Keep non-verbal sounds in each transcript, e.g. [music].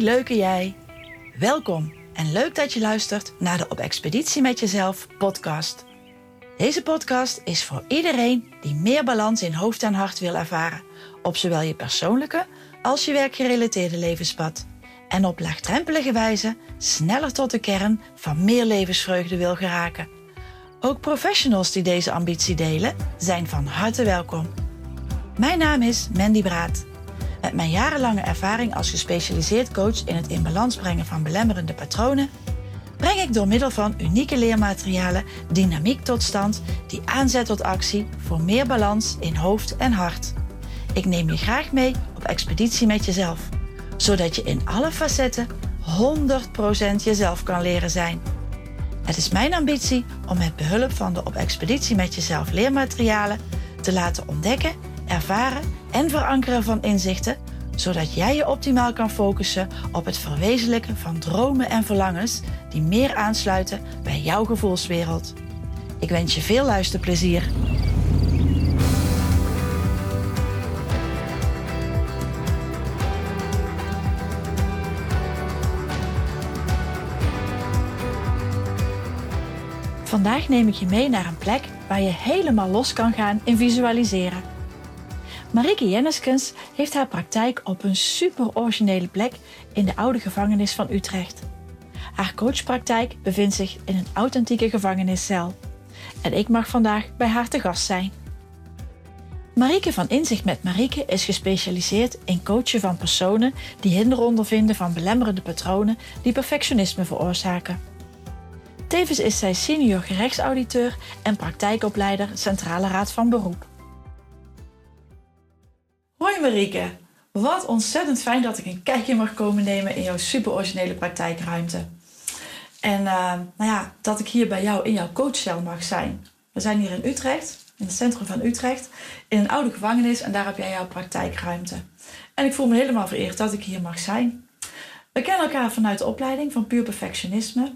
Leuke jij. Welkom en leuk dat je luistert naar de Op Expeditie met Jezelf podcast. Deze podcast is voor iedereen die meer balans in hoofd en hart wil ervaren. Op zowel je persoonlijke als je werkgerelateerde levenspad. En op laagdrempelige wijze sneller tot de kern van meer levensvreugde wil geraken. Ook professionals die deze ambitie delen zijn van harte welkom. Mijn naam is Mandy Braat. Met mijn jarenlange ervaring als gespecialiseerd coach in het in balans brengen van belemmerende patronen, breng ik door middel van unieke leermaterialen dynamiek tot stand die aanzet tot actie voor meer balans in hoofd en hart. Ik neem je graag mee op expeditie met jezelf, zodat je in alle facetten 100% jezelf kan leren zijn. Het is mijn ambitie om met behulp van de op expeditie met jezelf leermaterialen te laten ontdekken, ervaren en verankeren van inzichten, zodat jij je optimaal kan focussen op het verwezenlijken van dromen en verlangens die meer aansluiten bij jouw gevoelswereld. Ik wens je veel luisterplezier. Vandaag neem ik je mee naar een plek waar je helemaal los kan gaan in visualiseren. Marike Jenneskens heeft haar praktijk op een super originele plek in de oude gevangenis van Utrecht. Haar coachpraktijk bevindt zich in een authentieke gevangeniscel. En ik mag vandaag bij haar te gast zijn. Marike van Inzicht met Marike is gespecialiseerd in coachen van personen die hinder ondervinden van belemmerende patronen die perfectionisme veroorzaken. Tevens is zij senior gerechtsauditeur en praktijkopleider Centrale Raad van Beroep. Hoi Marieke, wat ontzettend fijn dat ik een kijkje mag komen nemen in jouw super originele praktijkruimte. En uh, nou ja, dat ik hier bij jou in jouw coachcel mag zijn. We zijn hier in Utrecht, in het centrum van Utrecht, in een oude gevangenis en daar heb jij jouw praktijkruimte. En ik voel me helemaal vereerd dat ik hier mag zijn. We kennen elkaar vanuit de opleiding van Puur Perfectionisme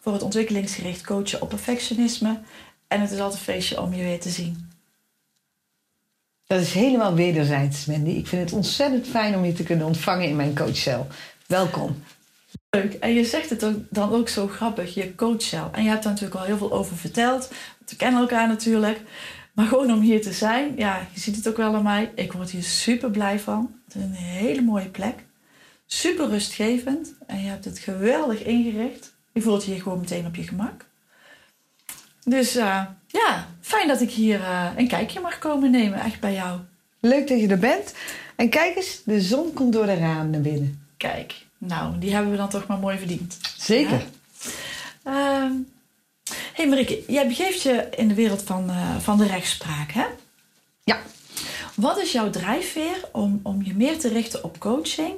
voor het ontwikkelingsgericht coachen op perfectionisme. En het is altijd een feestje om je weer te zien. Dat is helemaal wederzijds, Mandy. Ik vind het ontzettend fijn om je te kunnen ontvangen in mijn coachcel. Welkom. Leuk. En je zegt het ook, dan ook zo grappig, je coachcel. En je hebt daar natuurlijk al heel veel over verteld. We kennen elkaar natuurlijk. Maar gewoon om hier te zijn, ja, je ziet het ook wel aan mij. Ik word hier super blij van. Het is een hele mooie plek. Super rustgevend. En je hebt het geweldig ingericht. Je voelt je hier gewoon meteen op je gemak. Dus uh, ja, fijn dat ik hier uh, een kijkje mag komen nemen, echt bij jou. Leuk dat je er bent. En kijk eens, de zon komt door de raam naar binnen. Kijk, nou, die hebben we dan toch maar mooi verdiend. Zeker. Ja? Uh, hey Marieke, jij begeeft je in de wereld van, uh, van de rechtspraak, hè? Ja. Wat is jouw drijfveer om, om je meer te richten op coaching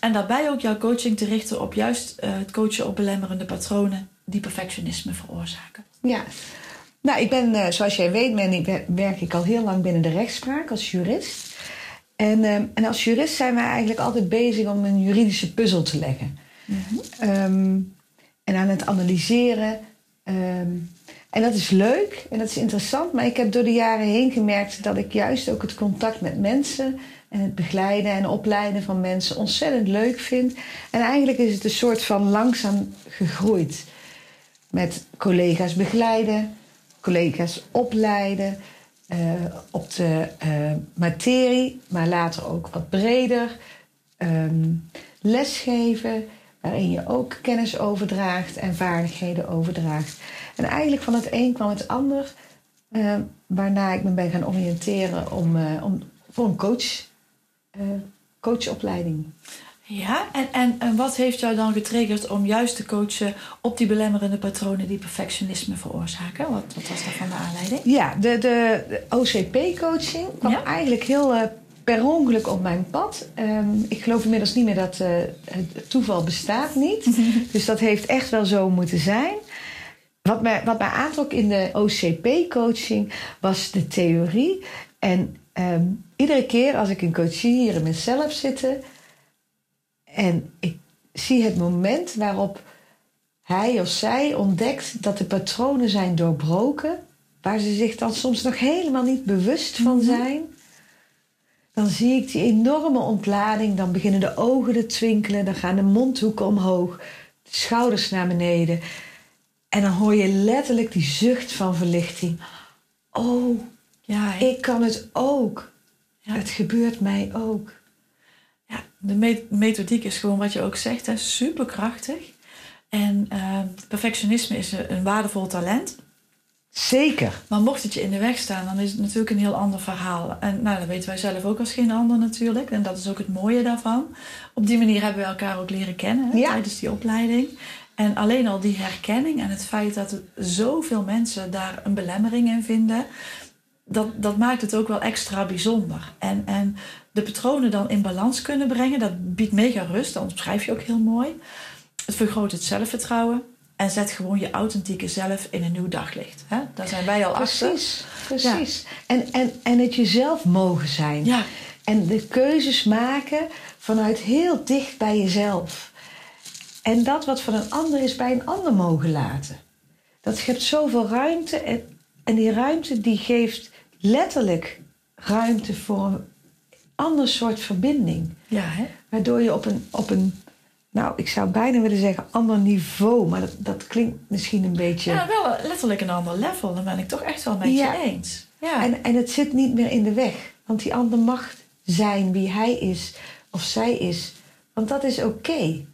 en daarbij ook jouw coaching te richten op juist uh, het coachen op belemmerende patronen die perfectionisme veroorzaken. Ja, nou, ik ben, uh, zoals jij weet, ben, ik, werk ik al heel lang binnen de rechtspraak als jurist. En, uh, en als jurist zijn wij eigenlijk altijd bezig om een juridische puzzel te leggen. Mm -hmm. um, en aan het analyseren. Um, en dat is leuk en dat is interessant, maar ik heb door de jaren heen gemerkt dat ik juist ook het contact met mensen en het begeleiden en opleiden van mensen ontzettend leuk vind. En eigenlijk is het een soort van langzaam gegroeid. Met collega's begeleiden, collega's opleiden uh, op de uh, materie, maar later ook wat breder. Um, lesgeven, waarin je ook kennis overdraagt en vaardigheden overdraagt. En eigenlijk van het een kwam het ander, uh, waarna ik me ben gaan oriënteren om, om voor een coach coachopleiding. Ja, en, en, en wat heeft jou dan getriggerd om juist te coachen op die belemmerende patronen die perfectionisme veroorzaken? Wat, wat was daarvan de aanleiding? Ja, de, de, de OCP-coaching kwam ja? eigenlijk heel uh, per ongeluk op mijn pad. Um, ik geloof inmiddels niet meer dat uh, het toeval bestaat niet. [laughs] dus dat heeft echt wel zo moeten zijn. Wat mij, wat mij aantrok in de OCP-coaching was de theorie en Um, iedere keer als ik een coachie hier in mezelf zitten en ik zie het moment waarop hij of zij ontdekt dat de patronen zijn doorbroken, waar ze zich dan soms nog helemaal niet bewust van zijn, dan zie ik die enorme ontlading. Dan beginnen de ogen te twinkelen, dan gaan de mondhoeken omhoog, de schouders naar beneden. En dan hoor je letterlijk die zucht van verlichting. Oh, ja, ik kan het ook. Ja. Het gebeurt mij ook. De methodiek is gewoon wat je ook zegt, hè, superkrachtig. En uh, perfectionisme is een waardevol talent. Zeker. Maar mocht het je in de weg staan, dan is het natuurlijk een heel ander verhaal. En nou, dat weten wij zelf ook als geen ander natuurlijk. En dat is ook het mooie daarvan. Op die manier hebben we elkaar ook leren kennen hè, tijdens die opleiding. En alleen al die herkenning en het feit dat zoveel mensen daar een belemmering in vinden, dat, dat maakt het ook wel extra bijzonder. En, en de patronen dan in balans kunnen brengen, dat biedt mega rust. Dat beschrijf je ook heel mooi. Het vergroot het zelfvertrouwen. En zet gewoon je authentieke zelf in een nieuw daglicht. Hè? Daar zijn wij al precies, achter. Precies, precies. En, en, en het jezelf mogen zijn. Ja. En de keuzes maken vanuit heel dicht bij jezelf. En dat wat van een ander is, bij een ander mogen laten. Dat geeft zoveel ruimte. En, en die ruimte die geeft letterlijk ruimte voor een ander soort verbinding. Ja, hè? Waardoor je op een, op een nou, ik zou bijna willen zeggen ander niveau, maar dat, dat klinkt misschien een beetje. Ja, wel letterlijk een ander level. Dan ben ik toch echt wel met je eens. Ja. En, en het zit niet meer in de weg, want die ander mag zijn wie hij is of zij is, want dat is oké.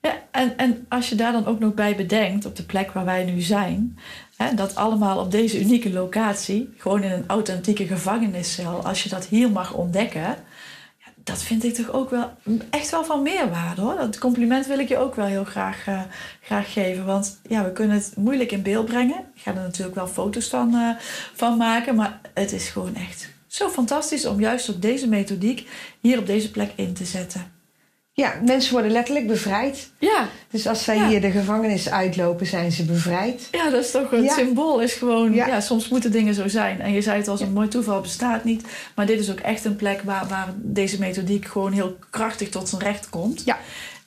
Ja, en, en als je daar dan ook nog bij bedenkt, op de plek waar wij nu zijn, hè, dat allemaal op deze unieke locatie, gewoon in een authentieke gevangeniscel, als je dat hier mag ontdekken, dat vind ik toch ook wel echt wel van meerwaarde hoor. Dat compliment wil ik je ook wel heel graag, uh, graag geven. Want ja, we kunnen het moeilijk in beeld brengen. Ik ga er natuurlijk wel foto's van, uh, van maken. Maar het is gewoon echt zo fantastisch om juist op deze methodiek hier op deze plek in te zetten. Ja, mensen worden letterlijk bevrijd. Ja. Dus als zij hier de gevangenis uitlopen, zijn ze bevrijd. Ja, dat is toch een symbool. Is gewoon, ja. soms moeten dingen zo zijn. En je zei het als een mooi toeval bestaat niet. Maar dit is ook echt een plek waar, waar deze methodiek gewoon heel krachtig tot zijn recht komt. Ja.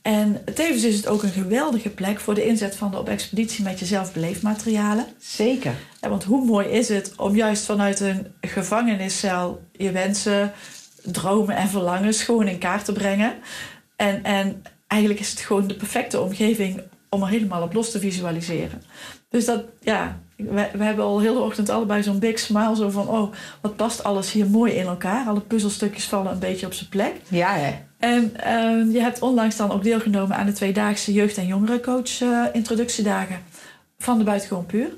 En tevens is het ook een geweldige plek voor de inzet van de op expeditie met jezelf beleefmaterialen. Zeker. Ja, want hoe mooi is het om juist vanuit een gevangeniscel je wensen, dromen en verlangens gewoon in kaart te brengen. En, en eigenlijk is het gewoon de perfecte omgeving om er helemaal op los te visualiseren. Dus dat, ja, we, we hebben al heel de ochtend allebei zo'n big smile. Zo van, oh, wat past alles hier mooi in elkaar. Alle puzzelstukjes vallen een beetje op zijn plek. Ja, hè? En uh, je hebt onlangs dan ook deelgenomen aan de tweedaagse jeugd- en jongerencoach uh, introductiedagen van de Buitengewoon Puur.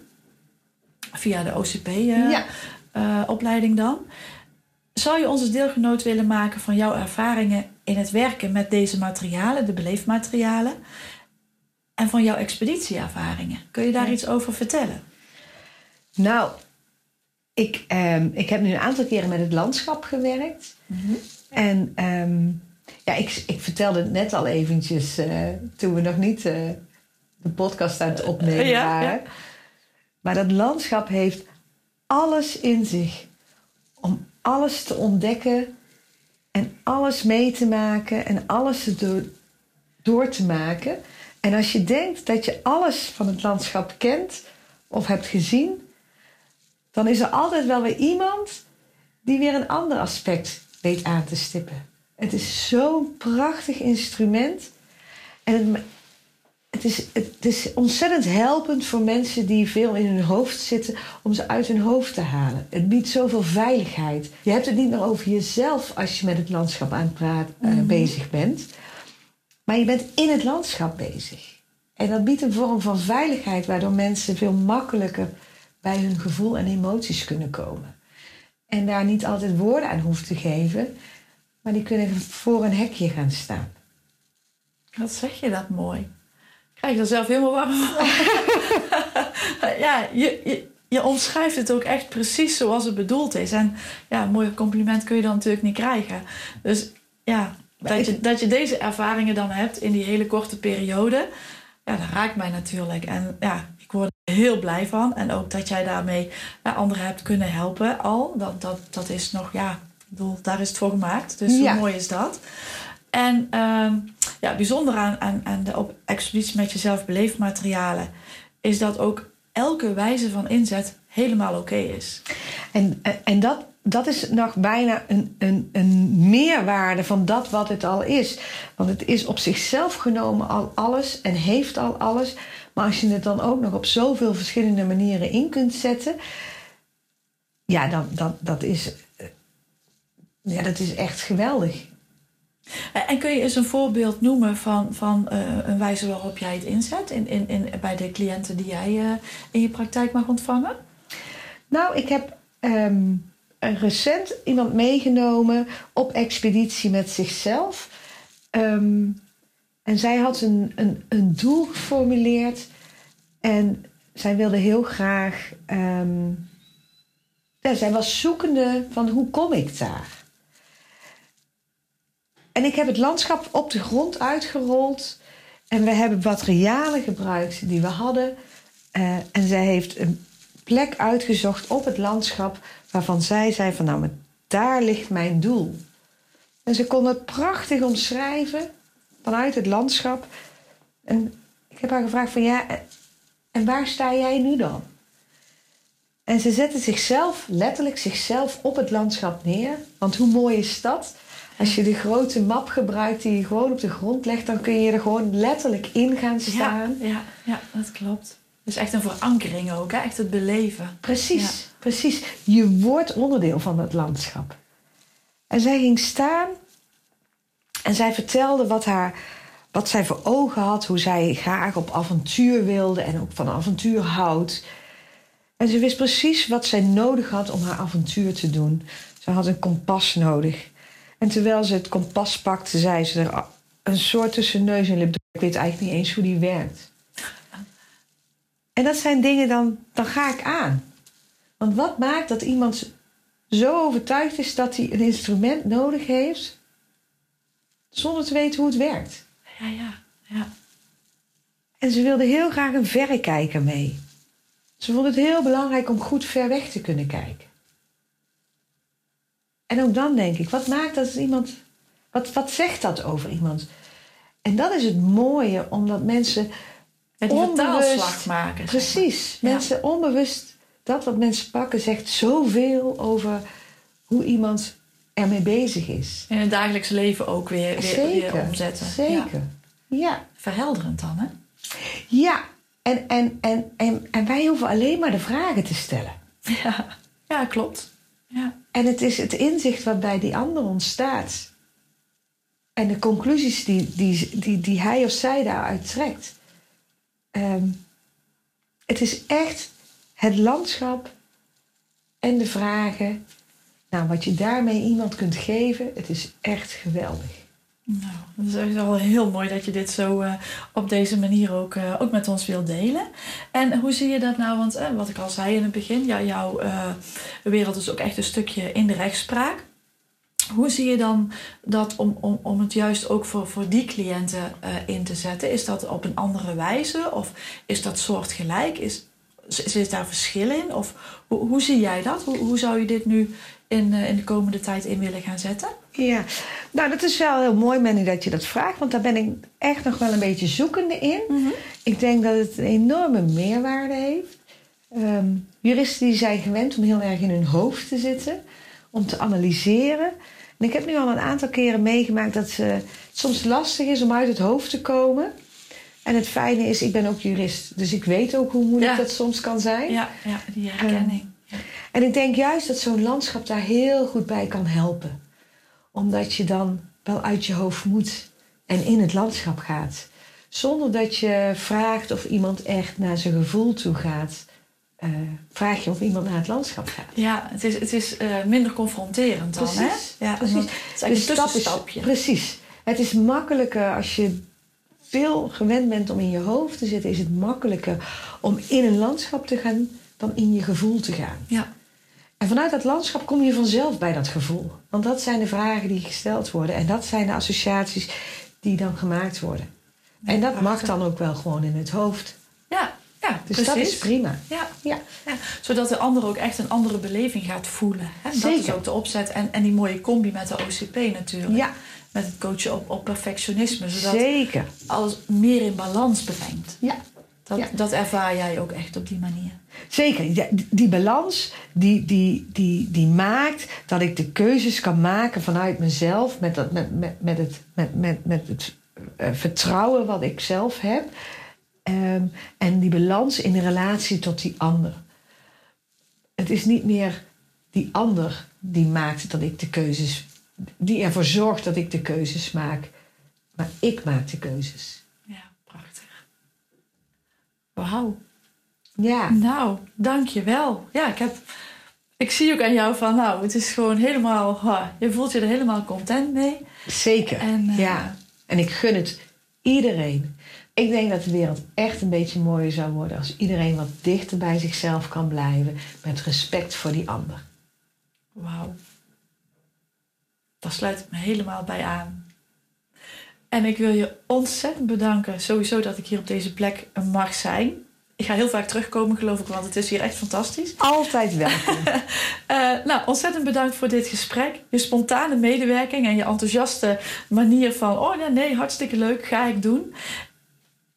Via de OCP-opleiding uh, dan. Zou je ons als deelgenoot willen maken van jouw ervaringen in het werken met deze materialen, de beleefmaterialen, en van jouw expeditieervaringen? Kun je daar iets over vertellen? Nou, ik, um, ik heb nu een aantal keren met het landschap gewerkt. Mm -hmm. En um, ja, ik, ik vertelde het net al eventjes uh, toen we nog niet uh, de podcast aan het opnemen ja, waren. Ja. Maar dat landschap heeft alles in zich om alles te ontdekken en alles mee te maken en alles door, door te maken. En als je denkt dat je alles van het landschap kent of hebt gezien, dan is er altijd wel weer iemand die weer een ander aspect weet aan te stippen. Het is zo'n prachtig instrument. En het, het is, het is ontzettend helpend voor mensen die veel in hun hoofd zitten om ze uit hun hoofd te halen. Het biedt zoveel veiligheid. Je hebt het niet meer over jezelf als je met het landschap aan het praten, mm -hmm. bezig bent, maar je bent in het landschap bezig. En dat biedt een vorm van veiligheid waardoor mensen veel makkelijker bij hun gevoel en emoties kunnen komen. En daar niet altijd woorden aan hoeft te geven, maar die kunnen voor een hekje gaan staan. Wat zeg je dat mooi? Krijg er zelf helemaal warm van. [laughs] ja, je, je, je, omschrijft het ook echt precies zoals het bedoeld is. En ja, een mooi compliment kun je dan natuurlijk niet krijgen. Dus ja, dat je, dat je deze ervaringen dan hebt in die hele korte periode, ja, dat raakt mij natuurlijk. En ja, ik word er heel blij van. En ook dat jij daarmee ja, anderen hebt kunnen helpen al. Dat, dat, dat is nog, ja, ik bedoel, daar is het voor gemaakt. Dus ja. hoe mooi is dat? En uh, ja, bijzonder aan, aan, aan de op expeditie met jezelf beleefmaterialen is dat ook elke wijze van inzet helemaal oké is. En, en dat, dat is nog bijna een, een, een meerwaarde van dat wat het al is. Want het is op zichzelf genomen al alles en heeft al alles. Maar als je het dan ook nog op zoveel verschillende manieren in kunt zetten. Ja, dan, dan, dat, is, eh, ja, dat is echt geweldig. En kun je eens een voorbeeld noemen van, van uh, een wijze waarop jij het inzet in, in, in, bij de cliënten die jij uh, in je praktijk mag ontvangen? Nou, ik heb um, recent iemand meegenomen op expeditie met zichzelf. Um, en zij had een, een, een doel geformuleerd. En zij wilde heel graag. Ja, zij was zoekende van hoe kom ik daar? En ik heb het landschap op de grond uitgerold. En we hebben materialen gebruikt die we hadden. Uh, en zij heeft een plek uitgezocht op het landschap waarvan zij zei van nou, maar daar ligt mijn doel. En ze kon het prachtig omschrijven vanuit het landschap. En ik heb haar gevraagd van ja, en waar sta jij nu dan? En ze zette zichzelf, letterlijk zichzelf, op het landschap neer. Want hoe mooi is dat? Als je de grote map gebruikt die je gewoon op de grond legt, dan kun je er gewoon letterlijk in gaan staan. Ja, ja, ja dat klopt. Dus echt een verankering ook, hè? echt het beleven. Precies, precies. Je wordt onderdeel van het landschap. En zij ging staan en zij vertelde wat, haar, wat zij voor ogen had, hoe zij graag op avontuur wilde en ook van avontuur houdt. En ze wist precies wat zij nodig had om haar avontuur te doen. Ze had een kompas nodig. En terwijl ze het kompas pakte, zei ze er een soort tussen neus en lip. Ik weet eigenlijk niet eens hoe die werkt. En dat zijn dingen, dan, dan ga ik aan. Want wat maakt dat iemand zo overtuigd is dat hij een instrument nodig heeft, zonder te weten hoe het werkt? Ja, ja, ja. En ze wilde heel graag een verrekijker mee. Ze vond het heel belangrijk om goed ver weg te kunnen kijken. En ook dan denk ik, wat maakt dat iemand. Wat, wat zegt dat over iemand? En dat is het mooie, omdat mensen. En die onbewust, maken. Precies. Mensen onbewust, dat wat mensen pakken, zegt zoveel over hoe iemand ermee bezig is. In het dagelijks leven ook weer, weer, weer omzetten. Zeker. Ja. ja. Verhelderend dan, hè? Ja. En, en, en, en, en wij hoeven alleen maar de vragen te stellen. Ja, ja klopt. Ja. En het is het inzicht wat bij die ander ontstaat. En de conclusies die, die, die, die hij of zij daaruit trekt. Um, het is echt het landschap en de vragen. Nou, wat je daarmee iemand kunt geven, het is echt geweldig. Nou, het is wel heel mooi dat je dit zo uh, op deze manier ook, uh, ook met ons wilt delen. En hoe zie je dat nou? Want uh, wat ik al zei in het begin, jouw wereld is ook echt een stukje in de rechtspraak. Hoe zie je dan dat om, om, om het juist ook voor, voor die cliënten in te zetten? Is dat op een andere wijze of is dat soortgelijk? Is, zit daar verschil in? Of hoe, hoe zie jij dat? Hoe, hoe zou je dit nu in, in de komende tijd in willen gaan zetten? Ja, nou dat is wel heel mooi, Manny, dat je dat vraagt. Want daar ben ik echt nog wel een beetje zoekende in. Mhm. Ik denk dat het een enorme meerwaarde heeft. Um, juristen die zijn gewend om heel erg in hun hoofd te zitten. Om te analyseren. En ik heb nu al een aantal keren meegemaakt dat het soms lastig is om uit het hoofd te komen. En het fijne is, ik ben ook jurist. Dus ik weet ook hoe moeilijk dat soms kan zijn. Ja, ja die herkenning. Um, en ik denk juist dat zo'n landschap daar heel goed bij kan helpen omdat je dan wel uit je hoofd moet en in het landschap gaat. Zonder dat je vraagt of iemand echt naar zijn gevoel toe gaat. Uh, vraag je of iemand naar het landschap gaat. Ja, het is, het is uh, minder confronterend dan, precies, hè? Ja, precies. Het is eigenlijk een tussenstapje. precies. Het is makkelijker als je veel gewend bent om in je hoofd te zitten... is het makkelijker om in een landschap te gaan dan in je gevoel te gaan. Ja. En vanuit dat landschap kom je vanzelf bij dat gevoel. Want dat zijn de vragen die gesteld worden. En dat zijn de associaties die dan gemaakt worden. En dat mag dan ook wel gewoon in het hoofd. Ja, ja dus precies. dat is prima. Ja. Ja. ja. Zodat de ander ook echt een andere beleving gaat voelen. Hè? Dat is ook de opzet. En, en die mooie combi met de OCP natuurlijk. Ja. Met het coachen op, op perfectionisme. Zodat Zeker. alles meer in balans brengt. Ja. Dat, Ja. dat ervaar jij ook echt op die manier. Zeker, Ja, die, die balans die, die, die, die maakt dat ik de keuzes kan maken vanuit mezelf, met, dat, met, met, met het, met, met, met het eh, vertrouwen wat ik zelf heb. Ehm, en die balans in de relatie tot die ander. Het is niet meer die ander die maakt dat ik de keuzes, die ervoor zorgt dat ik de keuzes maak, maar ik maak de keuzes. Wauw. Ja, Nou, dankjewel. Ja, ik heb... Ik zie ook aan jou van, nou, het is gewoon helemaal... ha, je voelt je er helemaal content mee. zeker. En, eh, ja. En ik gun het iedereen. Ik denk dat de wereld echt een beetje mooier zou worden als iedereen wat dichter bij zichzelf kan blijven met respect voor die ander. Wauw. Daar sluit ik me helemaal bij aan. En ik wil je ontzettend bedanken, sowieso dat ik hier op deze plek mag zijn. Ik ga heel vaak terugkomen, geloof ik, want het is hier echt fantastisch. Altijd [laughs] welkom. Eh, nou, ontzettend bedankt voor dit gesprek. Je spontane medewerking en je enthousiaste manier van... oh nee, nee, hartstikke leuk, ga ik doen.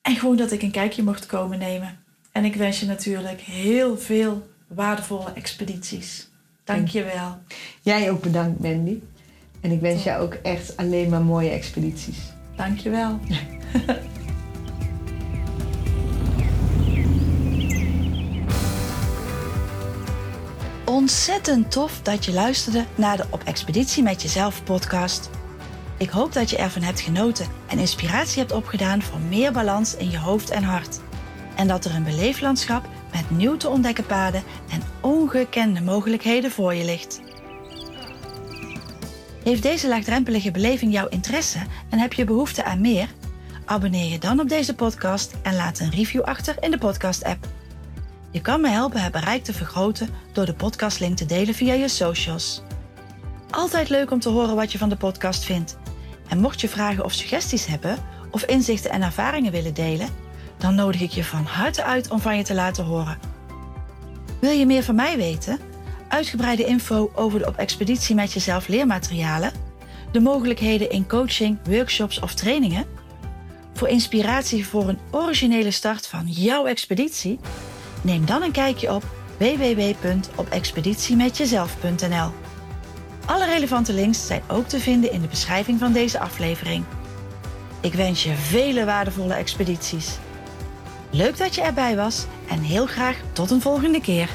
En gewoon dat ik een kijkje mocht komen nemen. En ik wens je natuurlijk heel veel waardevolle expedities. Dank je wel. Jij ook bedankt, Mandy. En ik wens jou ook echt alleen maar mooie expedities. Dank je wel. [laughs] Ontzettend tof dat je luisterde naar de Op Expeditie met Jezelf podcast. Ik hoop dat je ervan hebt genoten en inspiratie hebt opgedaan voor meer balans in je hoofd en hart. En dat er een beleeflandschap met nieuw te ontdekken paden en ongekende mogelijkheden voor je ligt. Heeft deze laagdrempelige beleving jouw interesse en heb je behoefte aan meer? Abonneer je dan op deze podcast en laat een review achter in de podcast-app. Je kan me helpen het bereik te vergroten door de podcastlink te delen via je socials. Altijd leuk om te horen wat je van de podcast vindt. En mocht je vragen of suggesties hebben of inzichten en ervaringen willen delen, dan nodig ik je van harte uit om van je te laten horen. Wil je meer van mij weten? Uitgebreide info over de op expeditie met jezelf leermaterialen, de mogelijkheden in coaching, workshops of trainingen? Voor inspiratie voor een originele start van jouw expeditie? Neem dan een kijkje op www.opexpeditiemetjezelf.nl. Alle relevante links zijn ook te vinden in de beschrijving van deze aflevering. Ik wens je vele waardevolle expedities. Leuk dat je erbij was en heel graag tot een volgende keer.